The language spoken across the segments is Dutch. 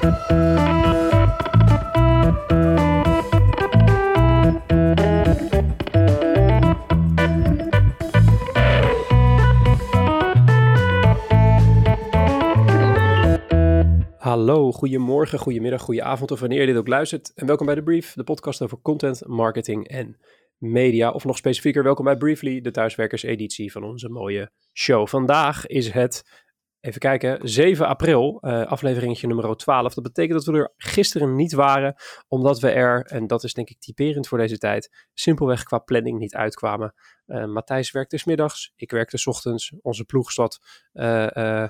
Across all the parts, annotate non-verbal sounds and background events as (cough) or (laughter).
Hallo, goedemorgen, goedemiddag, goedenavond of wanneer je dit ook luistert. En welkom bij The Brief, de podcast over content, marketing en media. Of nog specifieker, welkom bij Briefly, de thuiswerkerseditie van onze mooie show. Vandaag is het, even kijken, 7 april, uh, afleveringetje nummer 12. Dat betekent dat we er gisteren niet waren, omdat we er, en dat is denk ik typerend voor deze tijd, simpelweg qua planning niet uitkwamen. Uh, Matthijs werkte s middags, ik werkte s ochtends. Onze ploeg zat uh, uh,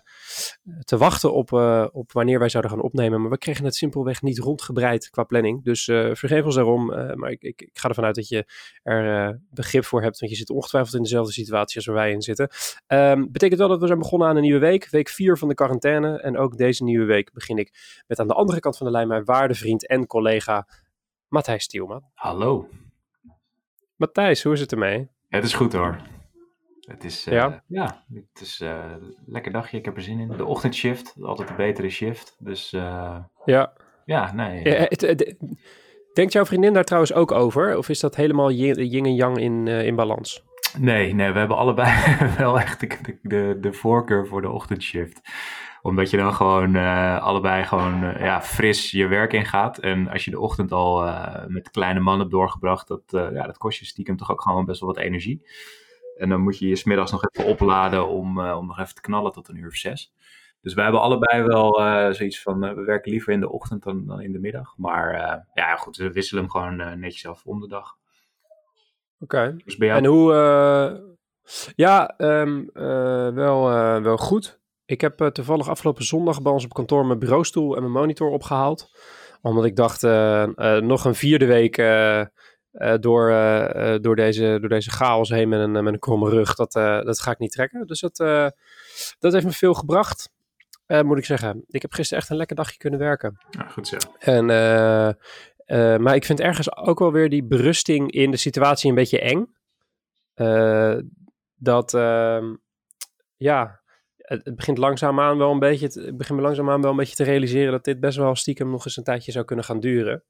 te wachten op, op wanneer wij zouden gaan opnemen. Maar we kregen het simpelweg niet rondgebreid qua planning. Dus vergeef ons daarom. maar ik, ik, ik, ga ervan uit dat je er begrip voor hebt. Want je zit ongetwijfeld in dezelfde situatie als waar wij in zitten. Um, betekent wel dat we zijn begonnen aan een nieuwe week. Week 4 van de quarantaine. En ook deze nieuwe week begin ik met aan de andere kant van de lijn mijn waarde vriend en collega Matthijs Stielman. Hallo. Matthijs, hoe is het ermee? Het is goed hoor. Het is, uh, ja? ja, het is uh, een lekker dagje. Ik heb er zin in. De ochtendshift, altijd een betere shift. Dus uh, ja. Ja, nee. Ja, het, het, denkt jouw vriendin daar trouwens ook over? Of is dat helemaal yin, en yang in, in balans? Nee, nee, we hebben allebei (laughs) wel echt de, de, de voorkeur voor de ochtendshift omdat je dan gewoon uh, allebei gewoon uh, ja, fris je werk ingaat. En als je de ochtend al uh, met kleine man hebt doorgebracht, dat, ja, dat kost je stiekem toch ook gewoon best wel wat energie. En dan moet je je smiddags nog even opladen om, om nog even te knallen tot een uur of zes. Dus wij hebben allebei wel zoiets van, we werken liever in de ochtend dan, dan in de middag. Maar ja, goed, we wisselen hem gewoon netjes af om de dag. Oké. Okay. Dus en hoe... ja, um, wel, wel goed. Ik heb uh, toevallig afgelopen zondag bij ons op kantoor mijn bureaustoel en mijn monitor opgehaald. Omdat ik dacht, uh, uh, nog een vierde week door, door, deze, door deze chaos heen met een, met een kromme rug, dat, dat ga ik niet trekken. Dus dat, dat heeft me veel gebracht, moet ik zeggen. Ik heb gisteren echt een lekker dagje kunnen werken. Ja, goed zo. En, maar ik vind ergens ook wel weer die berusting in de situatie een beetje eng. dat, ehm, ja het, begint langzaamaan wel een beetje, het, ik begin me langzaamaan wel een beetje te realiseren dat dit best wel stiekem nog eens een tijdje zou kunnen gaan duren.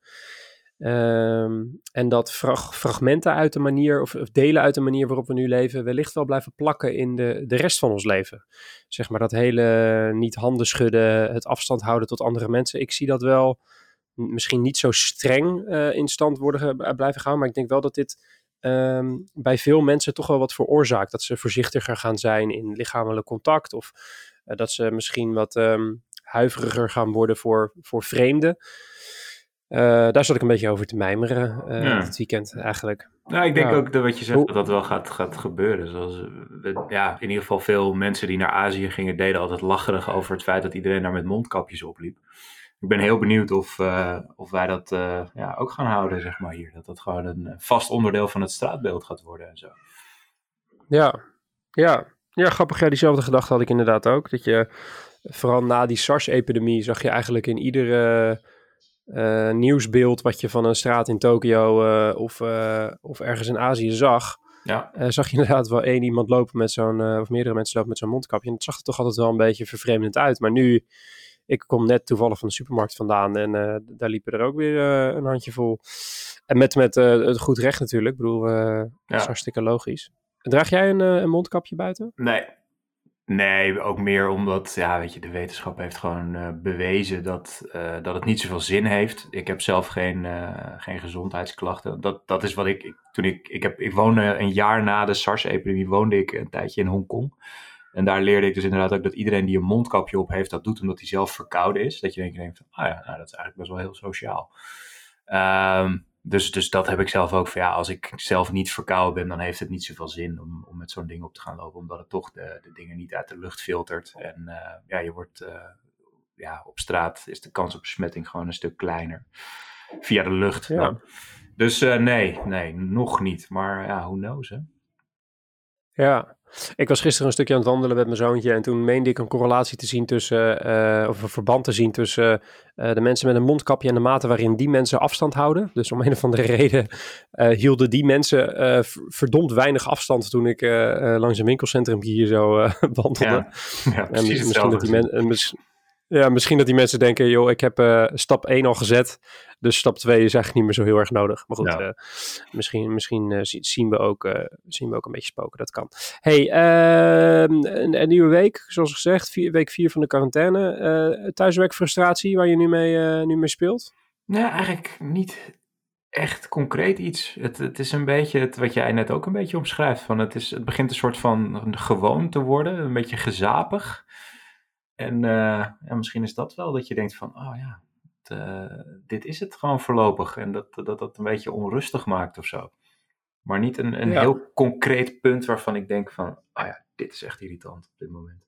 Um, en dat frag fragmenten uit de manier, of, delen uit de manier waarop we nu leven, wellicht wel blijven plakken in de, de rest van ons leven. Zeg maar dat hele niet handen schudden, het afstand houden tot andere mensen. Ik zie dat wel misschien niet zo streng uh, in stand worden blijven gaan, maar ik denk wel dat dit um, bij veel mensen toch wel wat veroorzaakt. Dat ze voorzichtiger gaan zijn in lichamelijk contact. Of uh, dat ze misschien wat um, huiveriger gaan worden voor, voor vreemden. Uh, daar zat ik een beetje over te mijmeren uh, ja. dit weekend eigenlijk. Nou, ik denk ook dat wat je zegt, dat dat wel gaat, gaat gebeuren. Zoals, ja, in ieder geval veel mensen die naar Azië gingen, deden altijd lacherig over het feit dat iedereen daar met mondkapjes opliep ik ben heel benieuwd of, uh, of wij dat uh, ja, ook gaan houden, zeg maar hier. Dat dat gewoon een vast onderdeel van het straatbeeld gaat worden en zo. Ja, ja. Ja, grappig. Ja, diezelfde gedachte had ik inderdaad ook. Dat je, vooral na die SARS-epidemie, zag je eigenlijk in iedere uh, nieuwsbeeld wat je van een straat in Tokio of, of ergens in Azië zag, ja. zag je inderdaad wel één iemand lopen met zo'n, of meerdere mensen lopen met zo'n mondkapje. En het zag er toch altijd wel een beetje vervreemdend uit. Maar nu ik kom net toevallig van de supermarkt vandaan en uh, daar liepen er ook weer uh, een handjevol. En met, met uh, het goed recht natuurlijk. Ik bedoel, ja. dat is hartstikke logisch. Draag jij een, een, mondkapje buiten? Nee. Nee, ook meer omdat, ja, weet je, de wetenschap heeft gewoon bewezen dat, dat het niet zoveel zin heeft. Ik heb zelf geen, geen gezondheidsklachten. Dat, dat is wat ik, ik, toen ik, ik heb, ik woonde een jaar na de SARS-epidemie, woonde ik een tijdje in Hongkong. En daar leerde ik dus inderdaad ook dat iedereen die een mondkapje op heeft, dat doet omdat hij zelf verkouden is. Dat je denk denkt van, ah ja, nou, dat is eigenlijk best wel heel sociaal. Um, dus, dus dat heb ik zelf ook van, ja, als ik zelf niet verkouden ben, dan heeft het niet zoveel zin om, om met zo'n ding op te gaan lopen. Omdat het toch de, de dingen niet uit de lucht filtert. En uh, ja, je wordt, uh, ja, op straat is de kans op besmetting gewoon een stuk kleiner. Via de lucht. Ja. Dus uh, nee, nee, nog niet. Maar ja, who knows, hè. Ja, ik was gisteren een stukje aan het wandelen met mijn zoontje en toen meende ik een correlatie te zien tussen, uh, of een verband te zien tussen uh, de mensen met een mondkapje en de mate waarin die mensen afstand houden. Dus om een of andere (laughs) reden uh, hielden die mensen verdomd weinig afstand toen ik langs een winkelcentrum hier zo (laughs) wandelde. Ja, ja precies en misschien dat die mensen Ja, misschien dat die mensen denken, joh, ik heb uh, stap 1 al gezet, dus stap 2 is eigenlijk niet meer zo heel erg nodig. Maar goed, uh, misschien, misschien uh, zien, we ook, zien we ook een beetje spoken, dat kan. hey, ehm, een, een, nieuwe week, zoals gezegd, vier, week 4 van de quarantaine. thuiswerkfrustratie waar je nu mee, nu mee speelt? Nee, eigenlijk niet echt concreet iets. Het, het is een beetje het, wat jij net ook een beetje omschrijft. Van het, is, het begint een soort van gewoon te worden, een beetje gezapig. En uh, ja, misschien is dat wel dat je denkt van, oh ja, het, uh, dit is het gewoon voorlopig. En dat, dat dat een beetje onrustig maakt of zo. Maar niet een, een ja. heel concreet punt waarvan ik denk van, ah oh ja, dit is echt irritant op dit moment.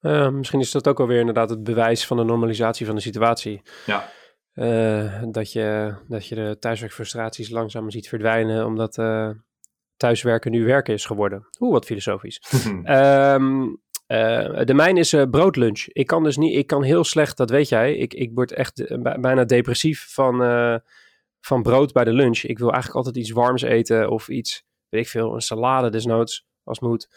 Uh, misschien is dat ook alweer inderdaad het bewijs van de normalisatie van de situatie. Ja. Uh, dat, je, dat je de thuiswerkfrustraties langzaam ziet verdwijnen, omdat uh, thuiswerken nu werken is geworden. Oeh, wat filosofisch. um, (laughs) uh, de mijn is broodlunch. Ik kan dus niet, ik kan heel slecht, dat weet jij. Ik, ik word echt bijna depressief van, van brood bij de lunch. Ik wil eigenlijk altijd iets warms eten of iets, weet ik veel, een salade desnoods, als moet.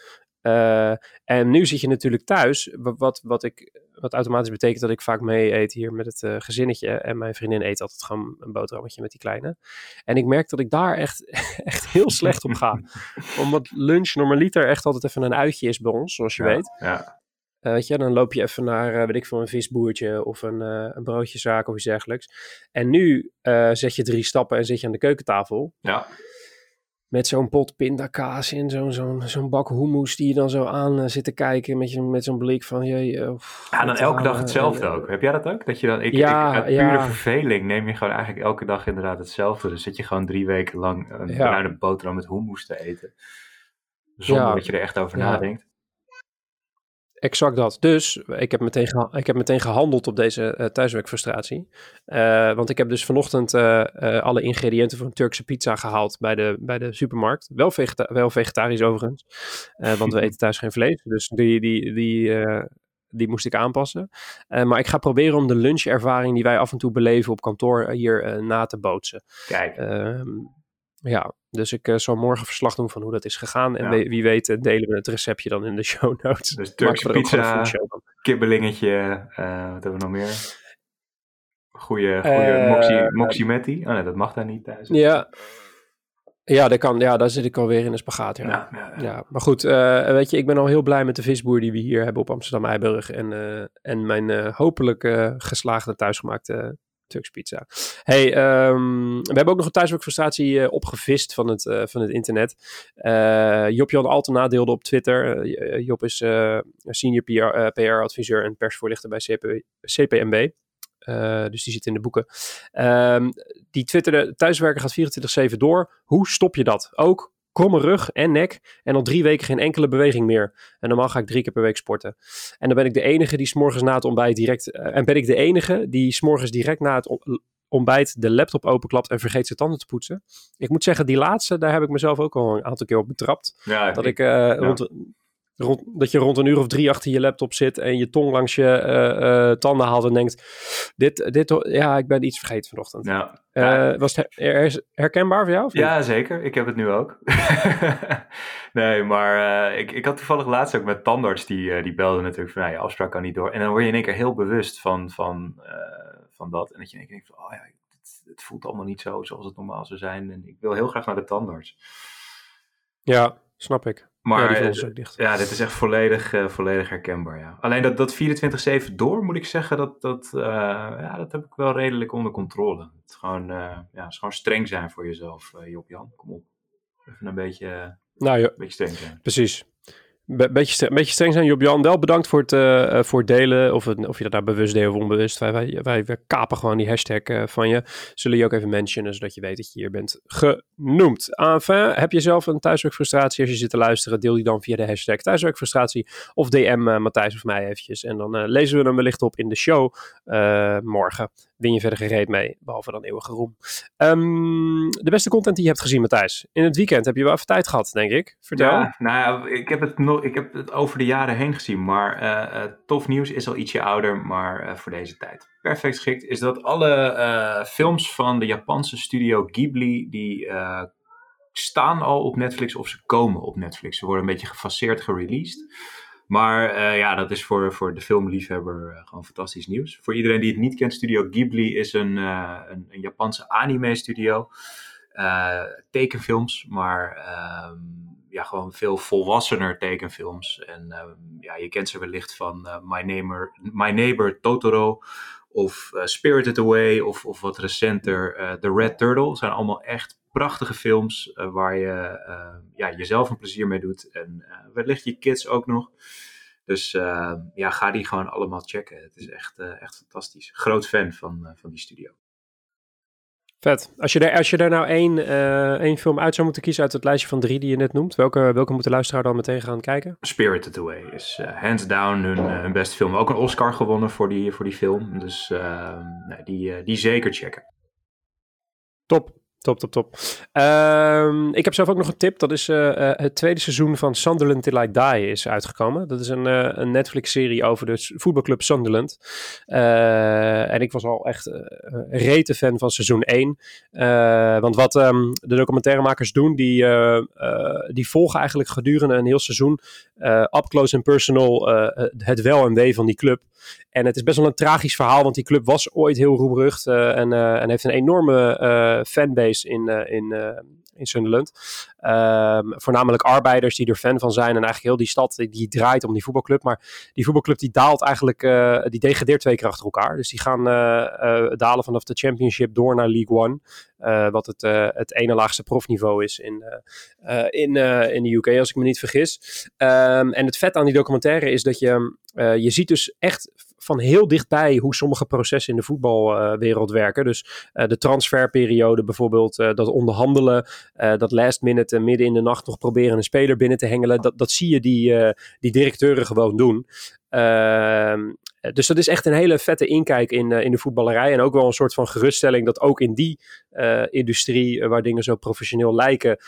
en nu zit je natuurlijk thuis, wat, wat ik wat automatisch betekent dat ik vaak mee eet hier met het uh, gezinnetje. En mijn vriendin eet altijd gewoon een boterhammetje met die kleine. En ik merk dat ik daar echt, (laughs) echt heel slecht op ga. (laughs) Omdat lunch normaliter echt altijd even een uitje is bij ons, zoals je ja, weet. Ja. Uh, weet je, dan loop je even naar, uh, weet ik veel, een visboertje of een, uh, een broodjeszaak of iets dergelijks. En nu zet je drie stappen en zit je aan de keukentafel. Ja. Met zo'n pot pindakaas in zo'n zo'n zo'n bak hummus die je dan zo aan uh, zit te kijken met, je, met zo'n blik van... Je, uh, ja, dan elke dag hetzelfde ook. Heb jij dat ook? Dat je dan, ik, ja, ik, uit ja. pure verveling neem je gewoon eigenlijk elke dag inderdaad hetzelfde. Dus zit je gewoon drie weken lang een bruine boterham met hummus te eten. Zonder dat je er echt over nadenkt. Exact dat. Dus ik heb meteen, geha- ik heb meteen gehandeld op deze eh, thuiswerkfrustratie. Eh, want ik heb dus vanochtend eh, alle ingrediënten voor een Turkse pizza gehaald bij de, bij de supermarkt. Wel, vegeta- wel vegetarisch overigens, want we (laughs) eten thuis geen vlees. Dus die, die, die, die moest ik aanpassen. Maar ik ga proberen om de lunchervaring die wij af en toe beleven op kantoor hier na te bootsen. Kijk, Ehm, ja, dus ik eh, zal morgen verslag doen van hoe dat is gegaan. En Ja. wie, wie weet eh, delen we het receptje dan in de (laughs) show notes. dus Turkse pizza, kibbelingetje, eh, wat hebben we nog meer? Goeie, goeie moxie, moximetti. Oh nee, dat mag daar niet thuis. Ja, ja, dat kan, ja, daar zit ik alweer in een spagaat. Ja. ja, ja, ja. Ja, maar goed, weet je, ik ben al heel blij met de visboer die we hier hebben op Amsterdam Eiburg. En, en mijn hopelijk geslaagde thuisgemaakte Turks pizza. Hey, ehm, we hebben ook nog een thuiswerkfrustratie eh, opgevist van het, eh, van het internet. Eh Job-Jan Altena deelde op Twitter. Job is senior PR, PR-adviseur en persvoorlichter bij CP, CPMB. Dus die zit in de boeken. Ehm, die twitterde, thuiswerken gaat 24-7 door. Hoe stop je dat? Ook kromme rug en nek en al drie weken geen enkele beweging meer. En normaal ga ik drie keer per week sporten. En dan ben ik de enige die s'morgens na het ontbijt direct... eh, en ben ik de enige die s'morgens direct na het on- ontbijt de laptop openklapt en vergeet zijn tanden te poetsen. Ik moet zeggen, die laatste, daar heb ik mezelf ook al een aantal keer op betrapt. Ja, Dat ik rond, rond, dat je rond een uur of drie achter je laptop zit en je tong langs je eh, eh, tanden haalt en denkt, dit, dit, ja, ik ben iets vergeten vanochtend. Ja. Eh, was het her- her- herkenbaar voor jou? Of? Ja, zeker. Ik heb het nu ook. (laughs) nee, maar ik, ik had toevallig laatst ook met tandarts, die, die belde natuurlijk van, nou, je afspraak kan niet door. En dan word je in één keer heel bewust van, van, van dat. En dat je in één keer denkt van, oh ja, het, het voelt allemaal niet zo zoals het normaal zou zijn. En ik wil heel graag naar de tandarts. Ja, snap ik. Maar ja, die ook dicht. ja, dit is echt volledig, eh, volledig herkenbaar, ja. Alleen dat, dat 24-7 door, moet ik zeggen, dat, dat, eh, ja, dat heb ik wel redelijk onder controle. Het is gewoon, eh, ja, het is gewoon streng zijn voor jezelf, Job Jan. Kom op. Even een beetje, een Nou ja, beetje streng zijn. precies. Be- beetje, stre- beetje streng zijn, Job-Jan. Wel bedankt voor het, eh, eh, voor delen. Of, of je dat nou bewust deed of onbewust. Wij, wij, kapen gewoon die hashtag eh, van je. Zullen je ook even mentionen, zodat je weet dat je hier bent genoemd. Enfin, heb je zelf een thuiswerkfrustratie als je zit te luisteren? Deel die dan via de hashtag thuiswerkfrustratie. Of DM eh, Matthijs of mij eventjes. En dan lezen we hem wellicht op in de show morgen. Win je verder gereed mee, behalve dan eeuwige roem. Ehm, de beste content die je hebt gezien, Matthijs. In het weekend heb je wel even tijd gehad, denk ik. Vertel. Ja, nou, ik heb, het ik heb het over de jaren heen gezien, maar eh, eh, tof nieuws is al ietsje ouder, maar eh, voor deze tijd. Perfect geschikt is dat alle films van de Japanse studio Ghibli, die staan al op Netflix of ze komen op Netflix. Ze worden een beetje gefaseerd gereleased. Maar ja, dat is voor, voor de filmliefhebber gewoon fantastisch nieuws. Voor iedereen die het niet kent, Studio Ghibli is een, een, een Japanse anime-studio. tekenfilms, maar ehm, ja, gewoon veel volwassener tekenfilms. En ehm, ja, je kent ze wellicht van My, Neighbor, My Neighbor Totoro of Spirited Away of, of wat recenter The Red Turtle. zijn allemaal echt prachtige films uh, waar je ja, jezelf een plezier mee doet. En wellicht je kids ook nog. Dus ja, ga die gewoon allemaal checken. Het is echt, echt fantastisch. Groot fan van, van die studio. Vet. Als je, er, als je er nou één, één film uit zou moeten kiezen uit het lijstje van drie die je net noemt, welke, welke moet de luisteraar dan meteen gaan kijken? Spirited Away is hands down hun, hun beste film. Ook een Oscar gewonnen voor die, voor die film. Dus nee, die, die zeker checken. Top. Top, top, top. Um, ik heb zelf ook nog een tip. Dat is uh, uh, het tweede seizoen van Sunderland Till I Die is uitgekomen. Dat is een, uh, een Netflix-serie over de voetbalclub Sunderland. en ik was al echt rete fan van seizoen 1. want wat um, de documentairemakers doen, die, die volgen eigenlijk gedurende een heel seizoen up close and personal het wel en wee van die club. En het is best wel een tragisch verhaal, want die club was ooit heel roemrucht en, en heeft een enorme fanbase in, in, in Sunderland. Um, voornamelijk arbeiders die er fan van zijn. En eigenlijk heel die stad die, draait om die voetbalclub. Maar die voetbalclub die daalt eigenlijk, uh, die degradeert twee keer achter elkaar. Dus die gaan uh, uh, dalen vanaf de championship door naar League One. wat het, het ene laagste profniveau is in, in, in de UK, als ik me niet vergis. Um, en het vet aan die documentaire is dat je, je ziet dus echt van heel dichtbij hoe sommige processen in de voetbalwereld werken. Dus de transferperiode bijvoorbeeld, dat onderhandelen, dat last minute midden in de nacht nog proberen een speler binnen te hengelen. Dat, dat zie je die, die directeuren gewoon doen. Uh, dus dat is echt een hele vette inkijk in, in de voetballerij. En ook wel een soort van geruststelling dat ook in die industrie, waar dingen zo professioneel lijken,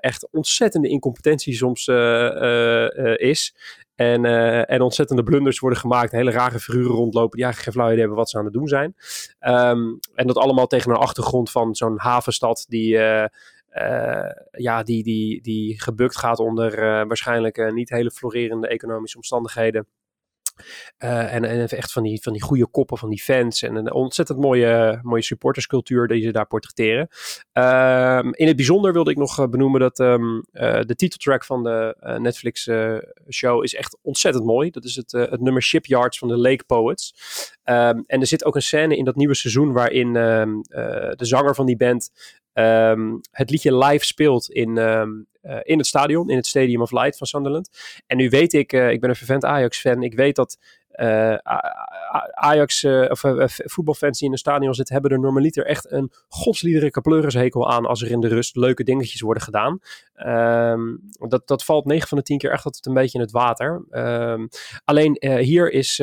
echt ontzettende incompetentie soms is. En, uh, en ontzettende blunders worden gemaakt. Hele rare figuren rondlopen die eigenlijk geen flauw idee hebben wat ze aan het doen zijn. Um, en dat allemaal tegen een achtergrond van zo'n havenstad die, uh, uh, ja, die, die, die gebukt gaat onder waarschijnlijk niet hele florerende economische omstandigheden. Uh, en, en echt van die, van die goede koppen van die fans. En een ontzettend mooie, mooie supporterscultuur die ze daar portretteren. Uh, in het bijzonder wilde ik nog benoemen dat um, uh, de titeltrack van de Netflix show is echt ontzettend mooi. Dat is het, het nummer Shipyards van de Lake Poets. Um, en er zit ook een scène in dat nieuwe seizoen waarin de zanger van die band het liedje live speelt in, uh, in het stadion, in het Stadium of Light van Sunderland. En nu weet ik, uh, ik ben een vervent Ajax-fan, ik weet dat uh, Ajax of voetbalfans die in een stadion zitten, hebben er normaliter echt een godsliedelijke pleurishekel aan als er in de rust leuke dingetjes worden gedaan. Um, dat, dat valt 9 van de 10 keer echt altijd een beetje in het water. alleen hier is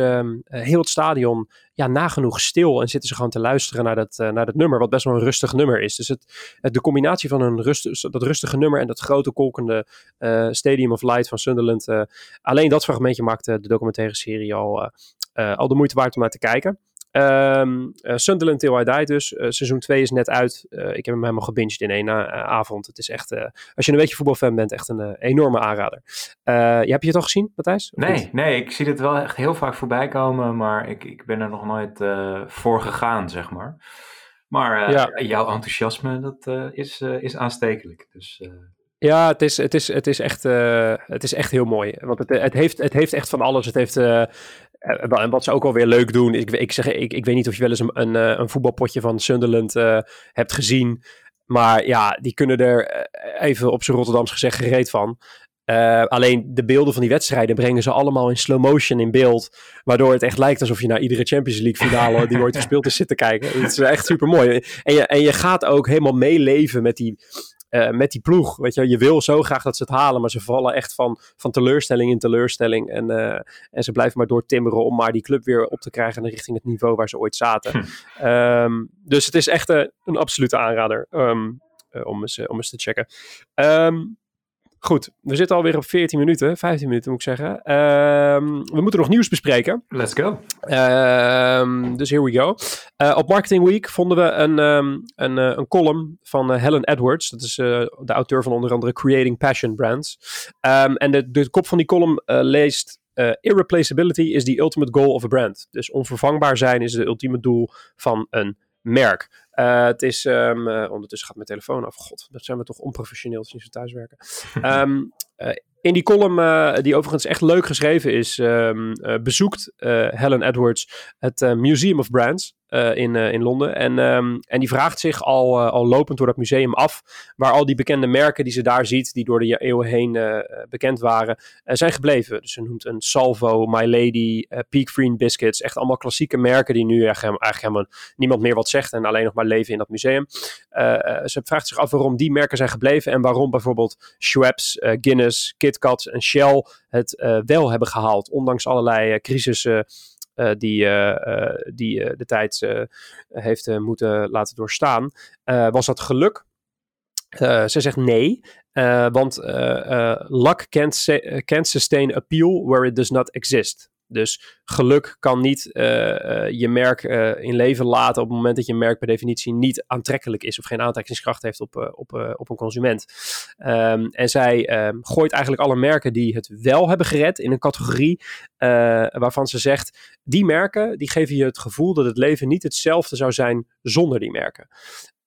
heel het stadion ja, nagenoeg stil en zitten ze gewoon te luisteren naar dat, uh, naar dat nummer, wat best wel een rustig nummer is. Dus het, de combinatie van een rust, dat rustige nummer en dat grote kolkende uh, Stadium of Light van Sunderland, uh, alleen dat fragmentje maakte de documentaire serie al, al de moeite waard om naar te kijken. Um, uh, Sunderland Till I Die dus. Uh, seizoen 2 is net uit. Uh, ik heb hem helemaal gebinged in één avond. Het is echt, als je een beetje voetbalfan bent, echt een enorme aanrader. heb je het al gezien, Matthijs? Nee, nee, ik zie het wel echt heel vaak voorbij komen, maar ik, ik ben er nog nooit voor gegaan, zeg maar. Maar ja. jouw enthousiasme, dat is, is aanstekelijk. Dus, ja, het is, het is, het is, echt, het is echt heel mooi. Want het, het, heeft, het heeft echt van alles. Het heeft en wat ze ook alweer leuk doen, ik, ik, zeg, ik, ik weet niet of je wel eens een, een, eh, een voetbalpotje van Sunderland uh, hebt gezien. Maar ja, die kunnen er eh, even op zijn Rotterdams gezegd gereed van. Alleen de beelden van die wedstrijden brengen ze allemaal in slow motion in beeld. Waardoor het echt lijkt alsof je naar iedere Champions League finale die ooit gespeeld is zit te kijken. Het is echt super mooi. En je, en je gaat ook helemaal meeleven met die, uh, met die ploeg. Weet je, je wil zo graag dat ze het halen, maar ze vallen echt van, van teleurstelling in teleurstelling. En, uh, en ze blijven maar doortimmeren om maar die club weer op te krijgen richting het niveau waar ze ooit zaten. Hm. Um, dus het is echt uh, een absolute aanrader um, om, eens, om eens te checken. Um, Goed, we zitten alweer op 14 minuten, 15 minuten moet ik zeggen. Um, we moeten nog nieuws bespreken. Let's go. Um, dus here we go. Uh, op Marketing Week vonden we een, um, een, uh, een column van uh, Helen Edwards. Dat is de auteur van onder andere Creating Passion Brands. en de, de kop van die column leest irreplaceability is the ultimate goal of a brand. Dus onvervangbaar zijn is het ultieme doel van een merk. Uh, het is, um, uh, ondertussen gaat mijn telefoon af. God, dat zijn we toch onprofessioneel sinds we thuiswerken. um, (laughs) uh, in die column, die overigens echt leuk geschreven is, um, uh, bezoekt Helen Edwards het Museum of Brands in, in Londen. En, um, en die vraagt zich al, al lopend door dat museum af, waar al die bekende merken die ze daar ziet, die door de eeuwen heen bekend waren, zijn gebleven. Dus ze noemt een Salvo, My Lady, Peak Free Biscuits, echt allemaal klassieke merken die nu eigenlijk, eigenlijk helemaal niemand meer wat zegt en alleen nog maar leven in dat museum. ze vraagt zich af waarom die merken zijn gebleven en waarom bijvoorbeeld Schweppes, Guinness, Kit KitKat en Shell het wel hebben gehaald, ondanks allerlei crisissen die, die de tijd heeft moeten laten doorstaan. was dat geluk? ze zegt nee, want luck can't, can't sustain appeal where it does not exist. Dus geluk kan niet uh, uh, je merk uh, in leven laten op het moment dat je merk per definitie niet aantrekkelijk is of geen aantrekkingskracht heeft op, op, op een consument. Um, en zij um, gooit eigenlijk alle merken die het wel hebben gered in een categorie waarvan ze zegt, die merken die geven je het gevoel dat het leven niet hetzelfde zou zijn zonder die merken.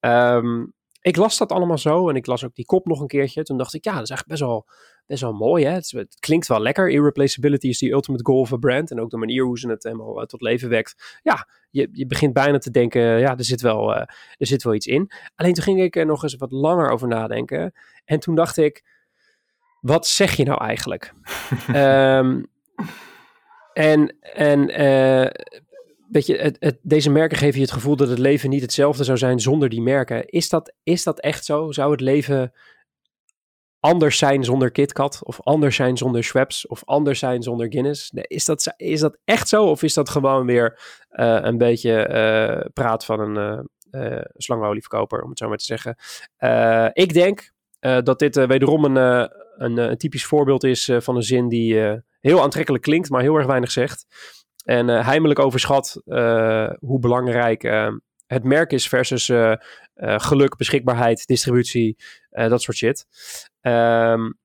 Um, ik las dat allemaal zo en ik las ook die kop nog een keertje. Toen dacht ik, ja, dat is eigenlijk best wel, best wel mooi. Hè? Het, het, klinkt wel lekker. Irreplaceability is the ultimate goal of a brand. En ook de manier hoe ze het helemaal uh, tot leven wekt. Ja, je, je begint bijna te denken, ja, er zit, wel, uh, er zit wel iets in. Alleen toen ging ik er nog eens wat langer over nadenken. En toen dacht ik, wat zeg je nou eigenlijk? um, (laughs) en en uh, weet je, het, het, deze merken geven je het gevoel dat het leven niet hetzelfde zou zijn zonder die merken. Is dat, is dat echt zo? Zou het leven anders zijn zonder KitKat? Of anders zijn zonder Schweppes? Of anders zijn zonder Guinness? Is dat, is dat echt zo? Of is dat gewoon weer uh, een beetje uh, praat van een uh, om het zo maar te zeggen? ik denk dat dit wederom een, een, een, typisch voorbeeld is van een zin die heel aantrekkelijk klinkt, maar heel erg weinig zegt. En heimelijk overschat hoe belangrijk het merk is versus geluk, beschikbaarheid, distributie, dat soort shit. Um,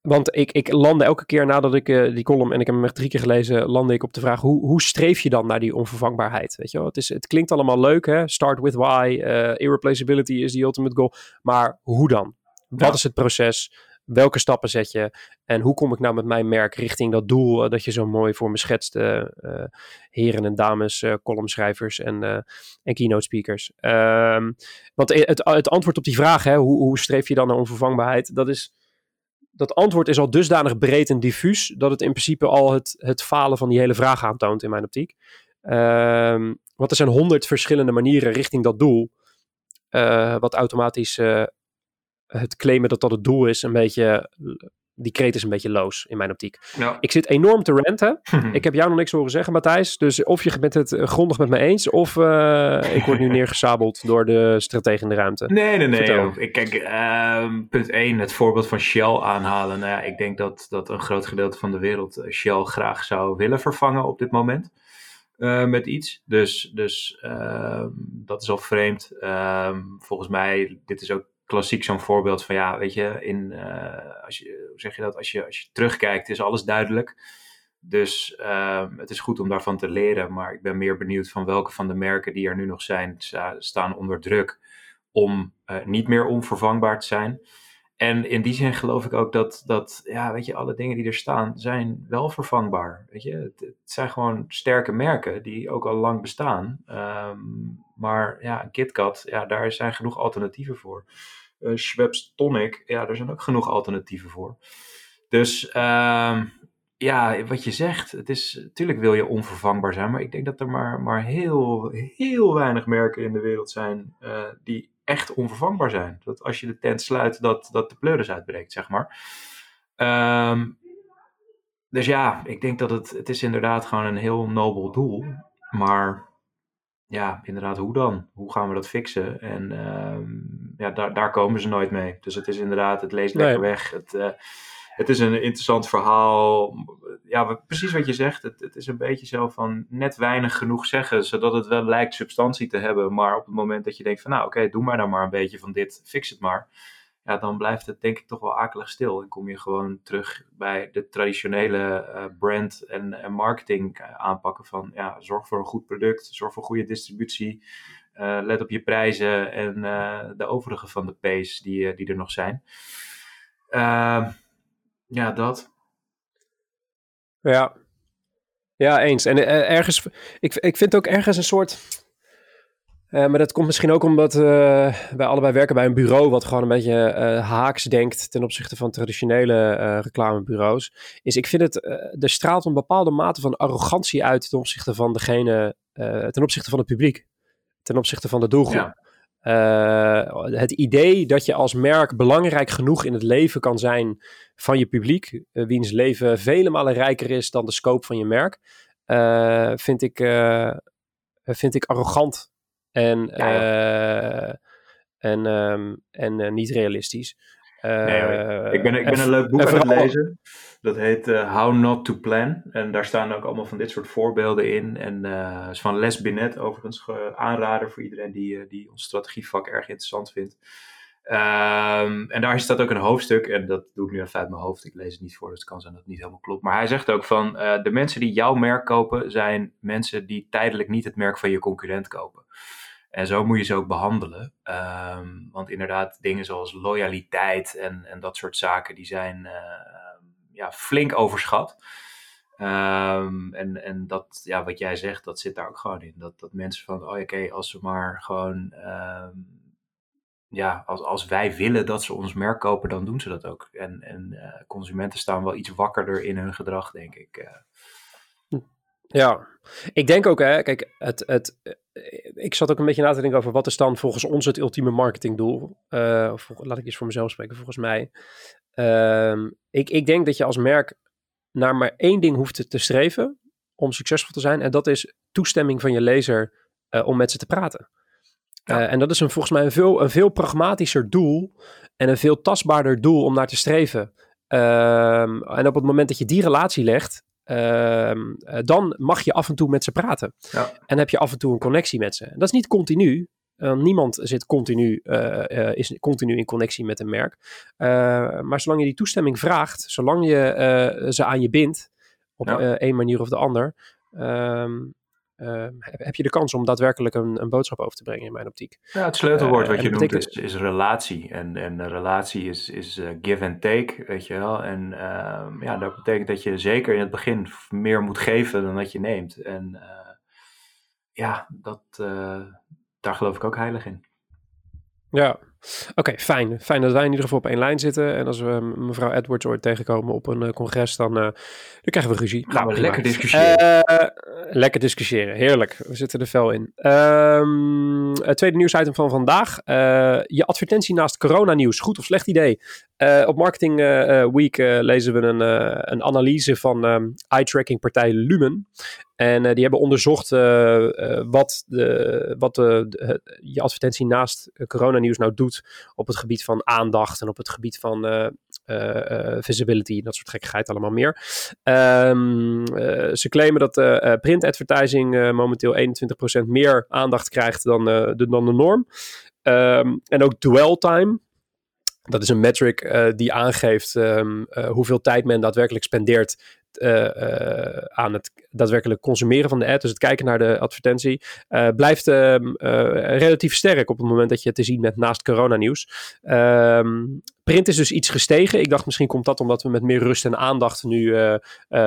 want ik, ik landde elke keer nadat ik die column, en ik heb hem echt drie keer gelezen, landde ik op de vraag, hoe, hoe streef je dan naar die onvervangbaarheid? Weet je wel? Het, is, het klinkt allemaal leuk, hè? Start with why, irreplaceability is the ultimate goal. Maar hoe dan? Wat ja. is het proces? Welke stappen zet je en hoe kom ik nou met mijn merk richting dat doel uh, dat je zo mooi voor me schetst, uh, heren en dames, columnschrijvers en, en keynote speakers. Um, want het, het antwoord op die vraag, hè, hoe, hoe streef je dan naar onvervangbaarheid, dat is dat antwoord is al dusdanig breed en diffuus dat het in principe al het, het falen van die hele vraag aantoont in mijn optiek. Um, want er zijn honderd verschillende manieren richting dat doel, wat automatisch het claimen dat dat het doel is, een beetje. Die kreet is een beetje loos in mijn optiek. Ja. Ik zit enorm te ranten. (laughs) ik heb jou nog niks horen zeggen, Matthijs. Dus of je bent het grondig met me eens, of uh, ik word nu (laughs) neergesabeld door de stratege in de ruimte. Nee, nee, nee. Ik kijk, uh, punt 1, het voorbeeld van Shell aanhalen. Nou ja, ik denk dat, dat een groot gedeelte van de wereld eh, Shell graag zou willen vervangen op dit moment. Uh, met iets. Dus, dus uh, dat is al vreemd. Uh, volgens mij, dit is ook klassiek zo'n voorbeeld van ja, weet je, in, uh, als je, hoe zeg je dat, als je, als je terugkijkt is alles duidelijk. Dus uh, het is goed om daarvan te leren, maar ik ben meer benieuwd van welke van de merken die er nu nog zijn, staan onder druk om uh, niet meer onvervangbaar te zijn. En in die zin geloof ik ook dat, dat, ja, weet je, alle dingen die er staan, zijn wel vervangbaar. Weet je, het, zijn gewoon sterke merken die ook al lang bestaan. Um, maar ja, KitKat, ja, daar zijn genoeg alternatieven voor. Uh, Schweppes Tonic, ja, daar zijn ook genoeg alternatieven voor. Dus uh, ja, wat je zegt, het is, natuurlijk wil je onvervangbaar zijn, maar ik denk dat er maar, maar heel, heel weinig merken in de wereld zijn uh, die echt onvervangbaar zijn. Dat als je de tent sluit, dat, dat de pleuris uitbreekt, zeg maar. Um, dus ja, ik denk dat het, het is inderdaad gewoon een heel nobel doel. Maar ja, inderdaad, hoe dan? Hoe gaan we dat fixen? En um, ja, daar, daar komen ze nooit mee. Dus het is inderdaad, het leest lekker nee. weg. Het, uh, het is een interessant verhaal. Ja, precies wat je zegt. Het, het, is een beetje zo van net weinig genoeg zeggen, zodat het wel lijkt substantie te hebben. Maar op het moment dat je denkt van nou oké, doe maar dan maar een beetje van dit, fix het maar. ja, dan blijft het denk ik toch wel akelig stil. En kom je gewoon terug bij de traditionele uh, brand en, en marketing aanpakken van ja, zorg voor een goed product, zorg voor goede distributie, let op je prijzen en de overige van de P's die, die er nog zijn. Ehm, ja, dat. Ja, ja, eens. En uh, ergens, ik, ik vind ook ergens een soort. Uh, maar dat komt misschien ook omdat uh, wij allebei werken bij een bureau wat gewoon een beetje haaks denkt ten opzichte van traditionele reclamebureaus. Is ik vind het, er straalt een bepaalde mate van arrogantie uit ten opzichte van degene, ten opzichte van het publiek, ten opzichte van de doelgroep. Ja. Het idee dat je als merk belangrijk genoeg in het leven kan zijn van je publiek, uh, wiens leven vele malen rijker is dan de scope van je merk, uh, vind, ik, vind ik arrogant en, ja, en, um, en niet realistisch. Nee, ik ben, ik ben een leuk boek aan het lezen. Dat heet How Not to Plan. En daar staan ook allemaal van dit soort voorbeelden in. En uh, is van Les Binet, overigens aanrader voor iedereen die, die ons strategievak erg interessant vindt. Um, en daar staat ook een hoofdstuk, en dat doe ik nu even uit mijn hoofd, ik lees het niet voor, dus het kan zijn dat het niet helemaal klopt. Maar hij zegt ook van, uh, de mensen die jouw merk kopen, zijn mensen die tijdelijk niet het merk van je concurrent kopen. En zo moet je ze ook behandelen. Um, want inderdaad, dingen zoals loyaliteit en, en dat soort zaken, die zijn uh, ja, flink overschat. Um, en, en dat, ja, wat jij zegt, dat zit daar ook gewoon in. Dat, dat mensen van, oh oké, als ze maar gewoon ja, als, als wij willen dat ze ons merk kopen, dan doen ze dat ook. En, en uh, consumenten staan wel iets wakkerder in hun gedrag, denk ik. Uh. Ja, ik denk ook, hè, kijk, het, het, eh, ik zat ook een beetje na te denken over wat is dan volgens ons het ultieme marketingdoel. Uh, of, laat ik eens voor mezelf spreken, volgens mij. Uh, ik, ik denk dat je als merk naar maar één ding hoeft te, te streven om succesvol te zijn. En dat is toestemming van je lezer om met ze te praten. Uh, en dat is een, volgens mij een veel, een veel pragmatischer doel en een veel tastbaarder doel om naar te streven. Um, en op het moment dat je die relatie legt, um, dan mag je af en toe met ze praten. Ja. En heb je af en toe een connectie met ze. Dat is niet continu. Uh, niemand zit continu, uh, is continu in connectie met een merk. maar zolang je die toestemming vraagt, zolang je ze aan je bindt, op ja. een manier of de ander, um, uh, heb, je de kans om daadwerkelijk een, een, boodschap over te brengen in mijn optiek. Ja, het sleutelwoord uh, wat je noemt is, is, relatie. En, en relatie is, is uh, give and take, weet je wel. En ehm, ja, dat betekent dat je zeker in het begin meer moet geven dan dat je neemt. En eh, ja, dat, eh, daar geloof ik ook heilig in. Ja, Oké, fijn. Fijn dat wij in ieder geval op één lijn zitten. En als we mevrouw Edwards ooit tegenkomen op een uh, congres, dan, uh, dan krijgen we ruzie. Gaan we lekker discussiëren. Uh, lekker discussiëren, heerlijk. We zitten er fel in. Um, het tweede nieuwsitem van vandaag. je advertentie naast coronanieuws, goed of slecht idee? Op Marketing Week lezen we een, een analyse van um, eye-tracking partij Lumen. En die hebben onderzocht wat, de, wat de, je advertentie naast coronanieuws nou doet op het gebied van aandacht en op het gebied van visibility, dat soort gekkigheid allemaal meer. Um, ze claimen dat print advertising momenteel 21% meer aandacht krijgt dan, de, dan de norm. Um, en ook dwell time, dat is een metric uh, die aangeeft um, uh, hoeveel tijd men daadwerkelijk spendeert uh, aan het daadwerkelijk consumeren van de ad, dus het kijken naar de advertentie, blijft ehm, relatief sterk op het moment dat je het te zien bent naast coronanieuws. Um, print is dus iets gestegen. Ik dacht misschien komt dat omdat we met meer rust en aandacht nu uh, uh,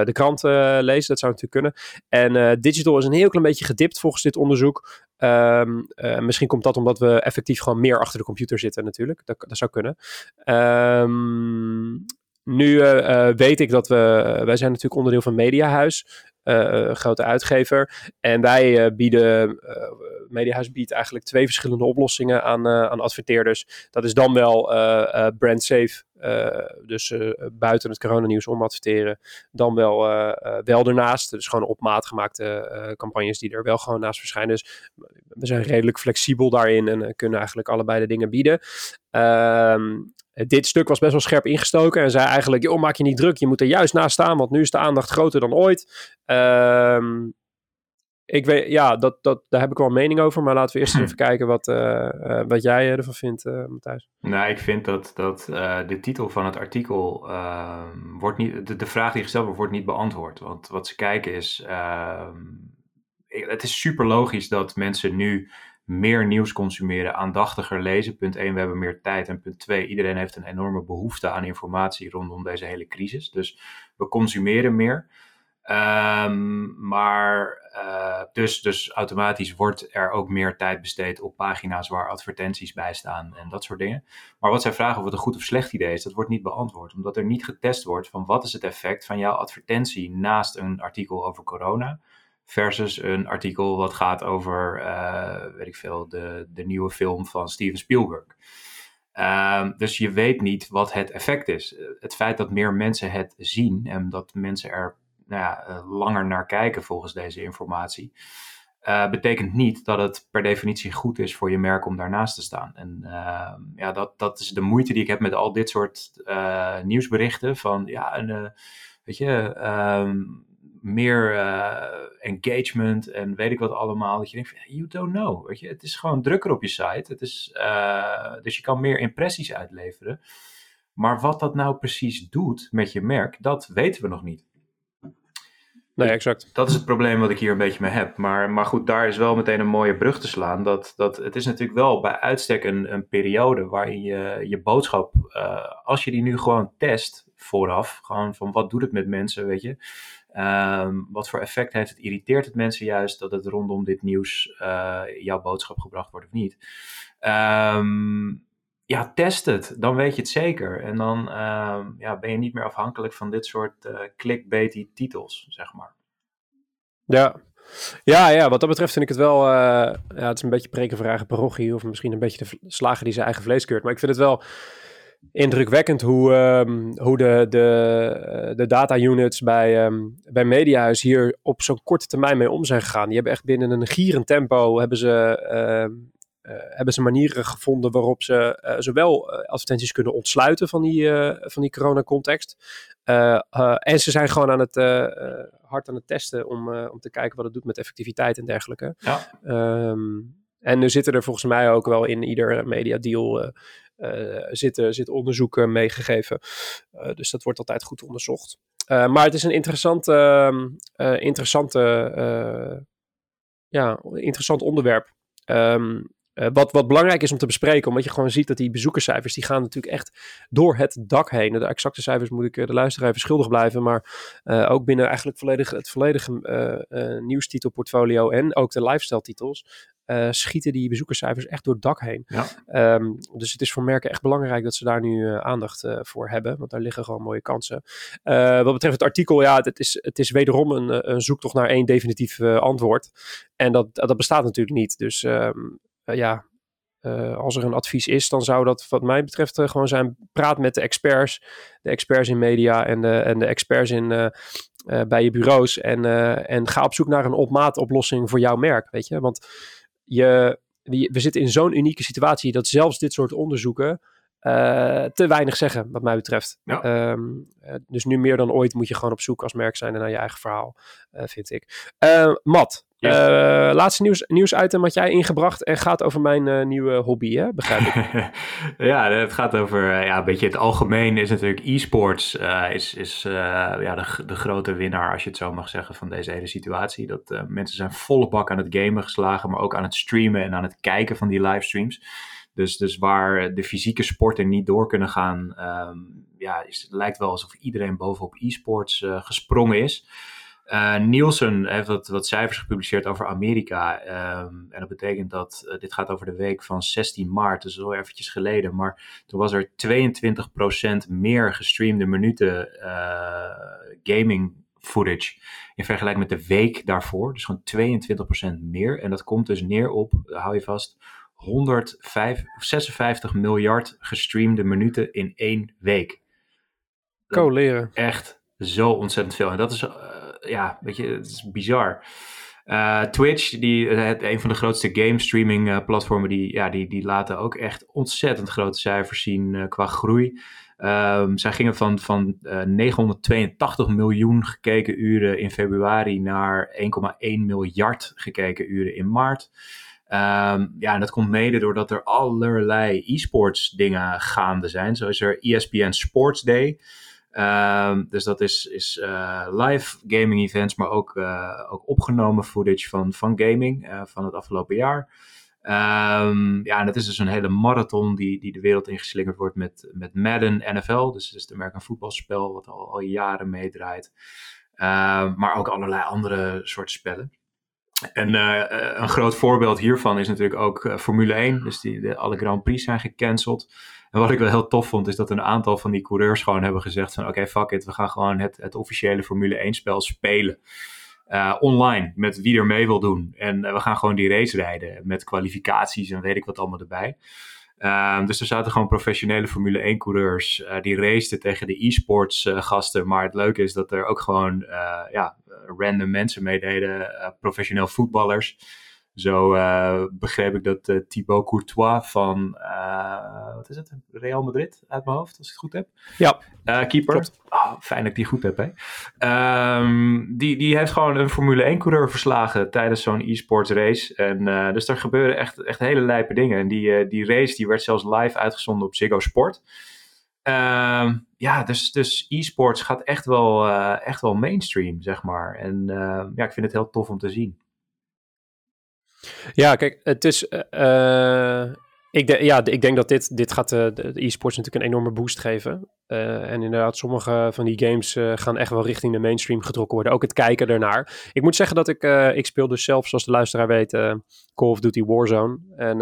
de krant uh, lezen. Dat zou natuurlijk kunnen. En digital is een heel klein beetje gedipt volgens dit onderzoek. Um, misschien komt dat omdat we effectief gewoon meer achter de computer zitten natuurlijk. Dat, zou kunnen. Um, nu weet ik dat we, wij zijn natuurlijk onderdeel van Mediahuis. Uh, grote uitgever. En wij uh, bieden, Mediahuis biedt eigenlijk twee verschillende oplossingen aan, aan adverteerders. Dat is dan wel brand safe, dus buiten het coronanieuws om adverteren. Dan wel, wel ernaast, dus gewoon op maat gemaakte campagnes die er wel gewoon naast verschijnen. Dus we zijn redelijk flexibel daarin en kunnen eigenlijk allebei de dingen bieden. Ehm, dit stuk was best wel scherp ingestoken en zei eigenlijk, joh, maak je niet druk, je moet er juist naast staan, want nu is de aandacht groter dan ooit. Um, ik weet, ja, dat, dat, daar heb ik wel een mening over. Maar laten we eerst (clears throat) even kijken wat, wat jij ervan vindt, Matthijs. Nou, ik vind dat, dat de titel van het artikel ehm, wordt niet, de, de, vraag die gesteld wordt, wordt niet beantwoord. Want wat ze kijken is, ehm, het is super logisch dat mensen nu meer nieuws consumeren, aandachtiger lezen. Punt 1, we hebben meer tijd. En punt 2, iedereen heeft een enorme behoefte aan informatie rondom deze hele crisis. Dus we consumeren meer. Um, maar uh, dus, dus automatisch wordt er ook meer tijd besteed op pagina's waar advertenties bij staan en dat soort dingen. Maar wat zij vragen of het een goed of slecht idee is, dat wordt niet beantwoord. Omdat er niet getest wordt van wat is het effect van jouw advertentie naast een artikel over corona versus een artikel wat gaat over, uh, weet ik veel, de, de nieuwe film van Steven Spielberg. Um, dus je weet niet wat het effect is. Het feit dat meer mensen het zien en dat mensen er nou ja, uh, langer naar kijken volgens deze informatie, uh, betekent niet dat het per definitie goed is voor je merk om daarnaast te staan. En uh, ja, dat, dat is de moeite die ik heb met al dit soort nieuwsberichten van ja, een, weet je, um, meer uh, engagement en weet ik wat allemaal. Dat je denkt, you don't know. Weet je? Het is gewoon drukker op je site. Het is, uh, dus je kan meer impressies uitleveren. Maar wat dat nou precies doet met je merk, dat weten we nog niet. Nee, exact. Dat is het probleem wat ik hier een beetje mee heb. Maar, maar goed, daar is wel meteen een mooie brug te slaan. Dat, dat, het is natuurlijk wel bij uitstek een, een periode waarin je je boodschap, uh, als je die nu gewoon test vooraf, gewoon van wat doet het met mensen, weet je. Um, wat voor effect heeft het? Irriteert het mensen juist dat het rondom dit nieuws uh, jouw boodschap gebracht wordt of niet? Um, ja, test het. Dan weet je het zeker. En dan uh, ja, ben je niet meer afhankelijk van dit soort uh, clickbaity titels, zeg maar. Ja. Ja, ja, wat dat betreft vind ik het wel. ja, het is een beetje preken voor eigen parochie. Of misschien een beetje de slager die zijn eigen vlees keurt. Maar ik vind het wel indrukwekkend hoe, um, hoe de, de, de data units bij, um, bij Mediahuis hier op zo'n korte termijn mee om zijn gegaan. Die hebben echt binnen een gierend tempo hebben ze, uh, uh, hebben ze manieren gevonden waarop ze uh, zowel advertenties kunnen ontsluiten van die, van die coronacontext. en ze zijn gewoon aan het, hard aan het testen om, om te kijken wat het doet met effectiviteit en dergelijke. Ja. Um, en nu zitten er volgens mij ook wel in ieder media deal uh, zitten, zit onderzoeken meegegeven. Uh, dus dat wordt altijd goed onderzocht. Uh, maar het is een ehm, interessante, ja, interessant onderwerp. Um, wat, wat belangrijk is om te bespreken, omdat je gewoon ziet dat die bezoekerscijfers, die gaan natuurlijk echt door het dak heen. De exacte cijfers moet ik de luisteraar even schuldig blijven, maar ook binnen eigenlijk volledig, het volledige nieuwstitelportfolio en ook de lifestyle titels uh, schieten die bezoekerscijfers echt door het dak heen. Ja. Um, dus het is voor merken echt belangrijk dat ze daar nu uh, aandacht uh, voor hebben, want daar liggen gewoon mooie kansen. wat betreft het artikel, ja, het is, het is wederom een, een zoektocht naar één definitief antwoord. En dat, dat bestaat natuurlijk niet. Dus um, ja, uh, als er een advies is, dan zou dat wat mij betreft uh, gewoon zijn: praat met de experts, de experts in media en de, en de experts in, uh, bij je bureaus. En, en ga op zoek naar een op maat oplossing voor jouw merk. Weet je, want je, we zitten in zo'n unieke situatie dat zelfs dit soort onderzoeken uh, te weinig zeggen, wat mij betreft. Ja. Um, dus nu meer dan ooit moet je gewoon op zoek als merk zijn naar je eigen verhaal, uh, vind ik. Uh, Matt, Yes. Uh, laatste nieuws, nieuwsitem wat jij ingebracht en gaat over mijn uh, nieuwe hobby, hè? begrijp ik. (laughs) ja, het gaat over, ja, een beetje het algemeen is natuurlijk e-sports uh, is, is ja, de, de grote winnaar, als je het zo mag zeggen, van deze hele situatie. Dat mensen zijn volle bak aan het gamen geslagen, maar ook aan het streamen en aan het kijken van die livestreams. Dus, dus waar de fysieke sporten niet door kunnen gaan, um, ja, is, het lijkt wel alsof iedereen bovenop e-sports gesprongen is. Uh, Nielsen heeft wat, wat, cijfers gepubliceerd over Amerika. Um, en dat betekent dat, uh, dit gaat over de week van 16 maart, dus al eventjes geleden. Maar toen was er 22% meer gestreamde minuten uh, gaming footage in vergelijking met de week daarvoor. Dus gewoon 22% meer. En dat komt dus neer op, hou je vast, 156 miljard gestreamde minuten in één week. leren. Echt zo ontzettend veel. En dat is ja, weet je, het is bizar. Uh, Twitch, die, het, een van de grootste game streaming uh, platformen, die, ja, die, die laten ook echt ontzettend grote cijfers zien qua groei. Um, zij gingen van, van 982 miljoen gekeken uren in februari naar 1,1 miljard gekeken uren in maart. Um, ja, en dat komt mede doordat er allerlei e-sports dingen gaande zijn. Zo is er ESPN Sports Day. Um, dus dat is, is uh, live gaming events, maar ook, uh, ook opgenomen footage van, van gaming uh, van het afgelopen jaar. Um, ja, en het is dus een hele marathon die, die de wereld ingeslingerd wordt met, met Madden NFL. Dus, dus het American voetbalspel wat al, al jaren meedraait. maar ook allerlei andere soorten spellen. En een groot voorbeeld hiervan is natuurlijk ook Formule 1. Dus die, de, alle Grand Prix zijn gecanceld. En wat ik wel heel tof vond, is dat een aantal van die coureurs gewoon hebben gezegd van oké, fuck it, we gaan gewoon het, het officiële Formule 1 spel spelen. Online, met wie er mee wil doen. En we gaan gewoon die race rijden met kwalificaties en weet ik wat allemaal erbij. Uh, dus er zaten gewoon professionele Formule 1 coureurs uh, die raceten tegen de e-sports gasten. Maar het leuke is dat er ook gewoon ja, random mensen meededen, professioneel voetballers. Zo uh, begreep ik dat uh, Thibaut Courtois van, uh, wat is het, Real Madrid uit mijn hoofd, als ik het goed heb. Ja. keeper. Oh, fijn dat ik die goed heb, hè. Um, die, die heeft gewoon een Formule 1 coureur verslagen tijdens zo'n e-sports race. En dus er gebeuren echt, echt hele lijpe dingen. En die, die race die werd zelfs live uitgezonden op Ziggo Sport. Uh, ja, dus, dus e-sports gaat echt wel, uh, echt wel mainstream, zeg maar. En uh, ja, ik vind het heel tof om te zien. Ja, kijk, het is. Uh, ik, de, ja, ik denk dat dit, dit gaat de, de e-sports natuurlijk een enorme boost geven. En inderdaad, sommige van die games gaan echt wel richting de mainstream getrokken worden. Ook het kijken ernaar. Ik moet zeggen dat ik, ik speel dus zelf, zoals de luisteraar weet, Call of Duty Warzone. En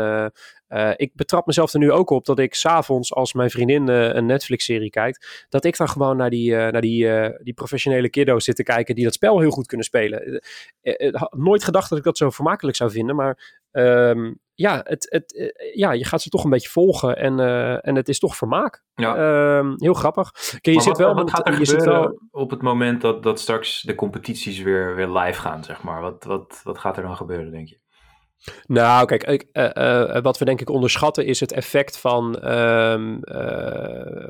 ik betrap mezelf er nu ook op dat ik s'avonds, als mijn vriendin een Netflix-serie kijkt, dat ik dan gewoon naar die, naar die, die professionele kiddo's zit te kijken die dat spel heel goed kunnen spelen. nooit gedacht dat ik dat zo vermakelijk zou vinden, maar um, ja, het, het, ja, je gaat ze toch een beetje volgen en, en het is toch vermaak. Ja. Uh, heel grappig. Kijk, je zit wat, wel, wat gaat er je gebeuren wel... op het moment dat, dat straks de competities weer, weer live gaan, zeg maar? Wat, wat, wat gaat er dan gebeuren, denk je? Nou, kijk, ik, uh, wat we denk ik onderschatten is het effect van, um,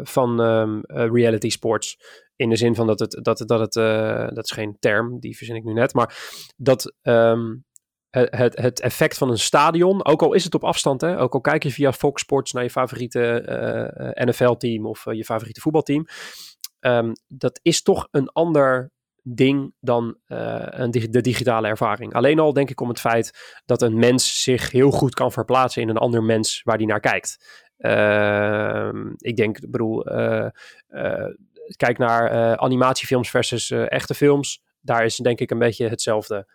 van um, reality sports. In de zin van dat het, dat, dat het, dat is geen term, die verzin ik nu net, maar dat um, het, het effect van een stadion, ook al is het op afstand, hè, ook al kijk je via Fox Sports naar je favoriete NFL-team of je favoriete voetbalteam, dat is toch een ander ding dan een, de digitale ervaring. Alleen al denk ik om het feit dat een mens zich heel goed kan verplaatsen in een ander mens waar die naar kijkt. Uh, ik denk, bedoel, kijk naar animatiefilms versus echte films. Daar is denk ik een beetje hetzelfde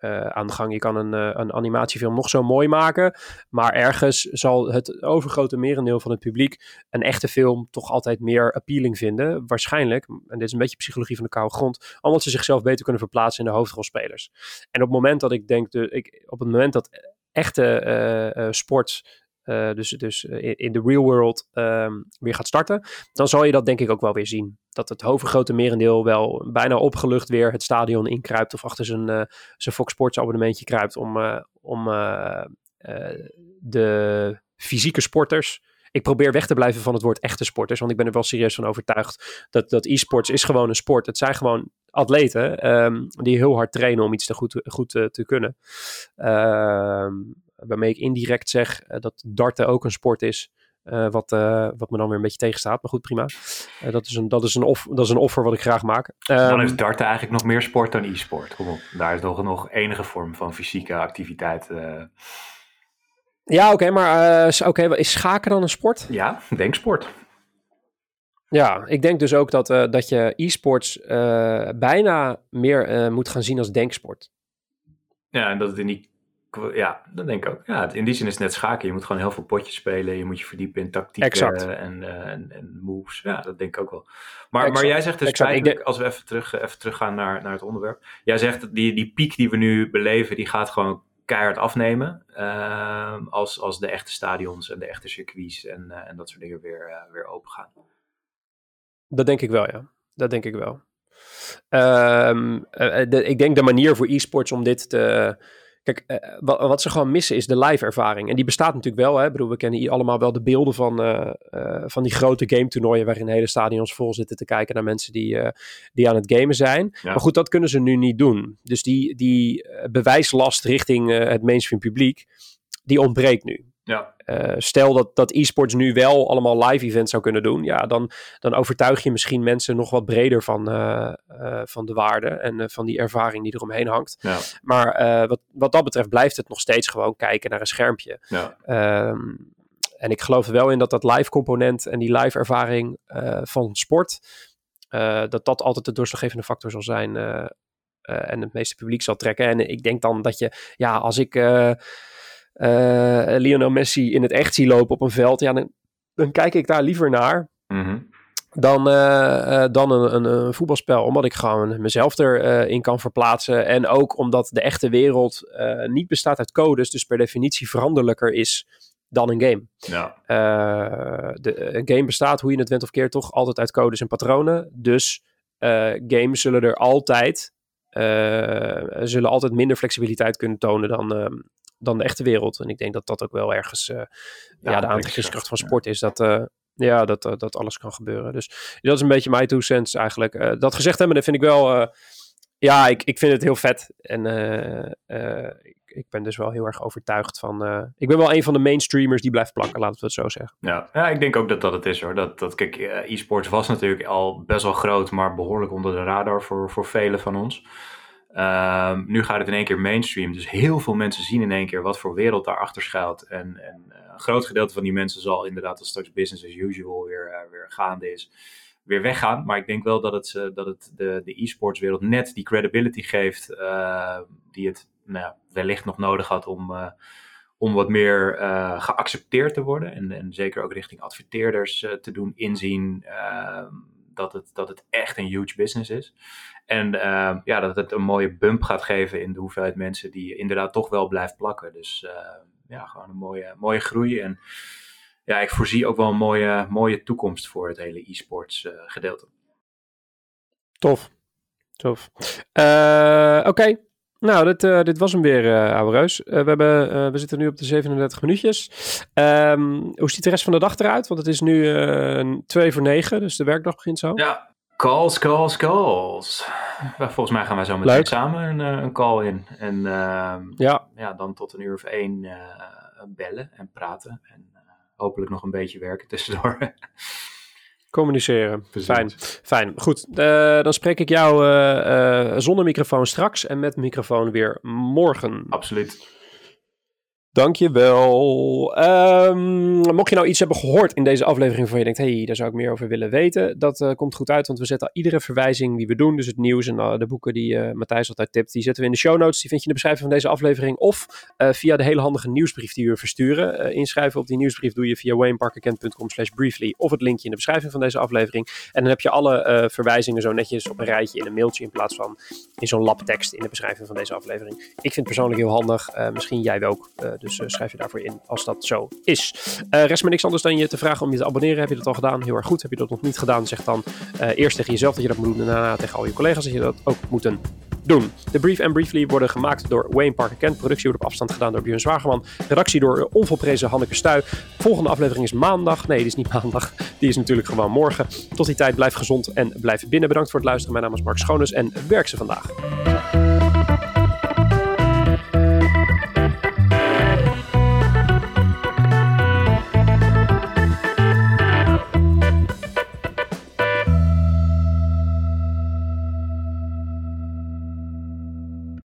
uh, aan de gang. Je kan een, uh, een animatiefilm nog zo mooi maken, maar ergens zal het overgrote merendeel van het publiek een echte film toch altijd meer appealing vinden. Waarschijnlijk, en dit is een beetje psychologie van de koude grond, omdat ze zichzelf beter kunnen verplaatsen in de hoofdrolspelers. En op het moment dat ik denk, de, ik, op het moment dat echte uh, sport uh, dus dus in de real world um, weer gaat starten, dan zal je dat denk ik ook wel weer zien. Dat het overgrote merendeel wel bijna opgelucht weer het stadion inkruipt of achter zijn, uh, zijn Fox Sports abonnementje kruipt om, om de fysieke sporters ik probeer weg te blijven van het woord echte sporters. Want ik ben er wel serieus van overtuigd dat, dat e-sports is gewoon een sport. Het zijn gewoon atleten um, die heel hard trainen om iets te goed, goed te kunnen. Uh, waarmee ik indirect zeg uh, dat darten ook een sport is. Uh, wat, uh, wat me dan weer een beetje tegenstaat. Maar goed, prima. Uh, dat, is een, dat, is een off, dat is een offer wat ik graag maak. Um, dan is darten eigenlijk nog meer sport dan e-sport. Kom op. Daar is nog, nog enige vorm van fysieke activiteit. Ja, oké. Okay, maar okay, is schaken dan een sport? Ja, denksport. Ja, ik denk dus ook dat, dat je e-sports bijna meer moet gaan zien als denksport. Ja, en dat het in die ja, dat denk ik ook. Ja, in die zin is het net schaken. Je moet gewoon heel veel potjes spelen. Je moet je verdiepen in tactieken en, uh, en, en, moves. Ja, dat denk ik ook wel. Maar, maar jij zegt dus eigenlijk, als we even, terug, even teruggaan naar, naar het onderwerp. Jij zegt die, die piek die we nu beleven, die gaat gewoon keihard afnemen. Uh, als, als de echte stadions en de echte circuits en, uh, en dat soort dingen weer, weer open gaan. Dat denk ik wel, ja. Dat denk ik wel. Um, de, ik denk de manier voor e-sports om dit te Kijk, uh, wat, wat, ze gewoon missen is de live ervaring. En die bestaat natuurlijk wel. Hè? Ik bedoel, we kennen hier allemaal wel de beelden van, uh, uh, van die grote game toernooien waarin hele stadions vol zitten te kijken naar mensen die, die aan het gamen zijn. Ja. Maar goed, dat kunnen ze nu niet doen. Dus die, die bewijslast richting het mainstream publiek, die ontbreekt nu. Ja. Uh, stel dat, dat e-sports nu wel allemaal live events zou kunnen doen, ja, dan, dan overtuig je misschien mensen nog wat breder van, uh, uh, van de waarde en van die ervaring die eromheen hangt. Ja. Maar wat, wat dat betreft blijft het nog steeds gewoon kijken naar een schermpje. Ja. Um, en ik geloof er wel in dat dat live component en die live ervaring van sport, dat dat altijd de doorslaggevende factor zal zijn en het meeste publiek zal trekken. En ik denk dan dat je, ja, als ik Lionel Messi in het echt zie lopen op een veld, ja, dan, dan kijk ik daar liever naar. Mm-hmm. Dan, uh, dan een, een, een, voetbalspel, omdat ik gewoon mezelf erin in kan verplaatsen. En ook omdat de echte wereld niet bestaat uit codes, dus per definitie veranderlijker is dan een game. Ja. de, een game bestaat, hoe je het went of keert, toch altijd uit codes en patronen. Dus games zullen er altijd, zullen altijd minder flexibiliteit kunnen tonen dan, ehm, dan de echte wereld. En ik denk dat dat ook wel ergens uh, ja, ja, de aantrekkingskracht van sport is. Dat, uh, ja, dat, uh, dat alles kan gebeuren. Dus dat is een beetje mijn two cents eigenlijk. dat gezegd hebben, dat vind ik wel... ja, ik, ik vind het heel vet. En ik, ik ben dus wel heel erg overtuigd van... ik ben wel een van de mainstreamers die blijft plakken, laten we het zo zeggen. Ja, ja ik denk ook dat dat het is hoor. Dat, dat, kijk, e-sports was natuurlijk al best wel groot... maar behoorlijk onder de radar voor, voor velen van ons. Um, nu gaat het in één keer mainstream. Dus heel veel mensen zien in één keer wat voor wereld daarachter schuilt. En, en uh, een groot gedeelte van die mensen zal inderdaad als straks business as usual weer, uh, weer gaande is, weer weggaan. Maar ik denk wel dat het, uh, dat het de, de e-sports wereld net die credibility geeft die het nou, wellicht nog nodig had om, om wat meer geaccepteerd te worden. En, en zeker ook richting adverteerders te doen inzien ehm, dat het, dat het echt een huge business is. En uh, ja, dat het een mooie bump gaat geven in de hoeveelheid mensen die inderdaad toch wel blijft plakken. Dus uh, ja, gewoon een mooie, mooie groei. En ja, ik voorzie ook wel een mooie, mooie toekomst voor het hele e-sports uh, gedeelte. Tof. Tof. Uh, Oké. Nou, dit, uh, dit was hem weer, uh, ouwe reus. Uh, we, hebben, we zitten nu op de 37 minuutjes. Um, hoe ziet de rest van de dag eruit? Want het is nu twee voor negen, dus de werkdag begint zo. Ja, calls, calls, calls. Volgens mij gaan wij zo meteen samen een, een, call in. En ehm, ja. ja, dan tot een uur of één bellen en praten. En hopelijk nog een beetje werken tussendoor. (laughs) Communiceren. Fijn. Fijn. Goed. Uh, dan spreek ik jou uh, uh, zonder microfoon straks en met microfoon weer morgen. Absoluut. Dankjewel. Um, mocht je nou iets hebben gehoord in deze aflevering waarvan je denkt, hey, daar zou ik meer over willen weten, dat uh, komt goed uit, want we zetten iedere verwijzing die we doen, dus het nieuws en de boeken die uh, Matthijs altijd tipt, die zetten we in de show notes. Die vind je in de beschrijving van deze aflevering of via de hele handige nieuwsbrief die we versturen. inschrijven op die nieuwsbrief doe je via wayneparkerkent.com slash briefly of het linkje in de beschrijving van deze aflevering. En dan heb je alle verwijzingen zo netjes op een rijtje in een mailtje in plaats van in zo'n labtekst in de beschrijving van deze aflevering. Ik vind het persoonlijk heel handig, misschien jij ook. dus dus uh, schrijf je daarvoor in als dat zo is. Uh, rest me niks anders dan je te vragen om je te abonneren. Heb je dat al gedaan? Heel erg goed. Heb je dat nog niet gedaan? Zeg dan uh, eerst tegen jezelf dat je dat moet doen. En daarna tegen al je collega's dat je dat ook moeten doen. De Brief en Briefly worden gemaakt door Wayne Parker Kent. Productie wordt op afstand gedaan door Björn Zwageman. Redactie door onvolprezen Hanneke Stuy. Volgende aflevering is maandag. Nee, die is niet (laughs) maandag. Die is natuurlijk gewoon morgen. Tot die tijd blijf gezond en blijf binnen. Bedankt voor het luisteren. Mijn naam is Mark Schoones en werk ze vandaag.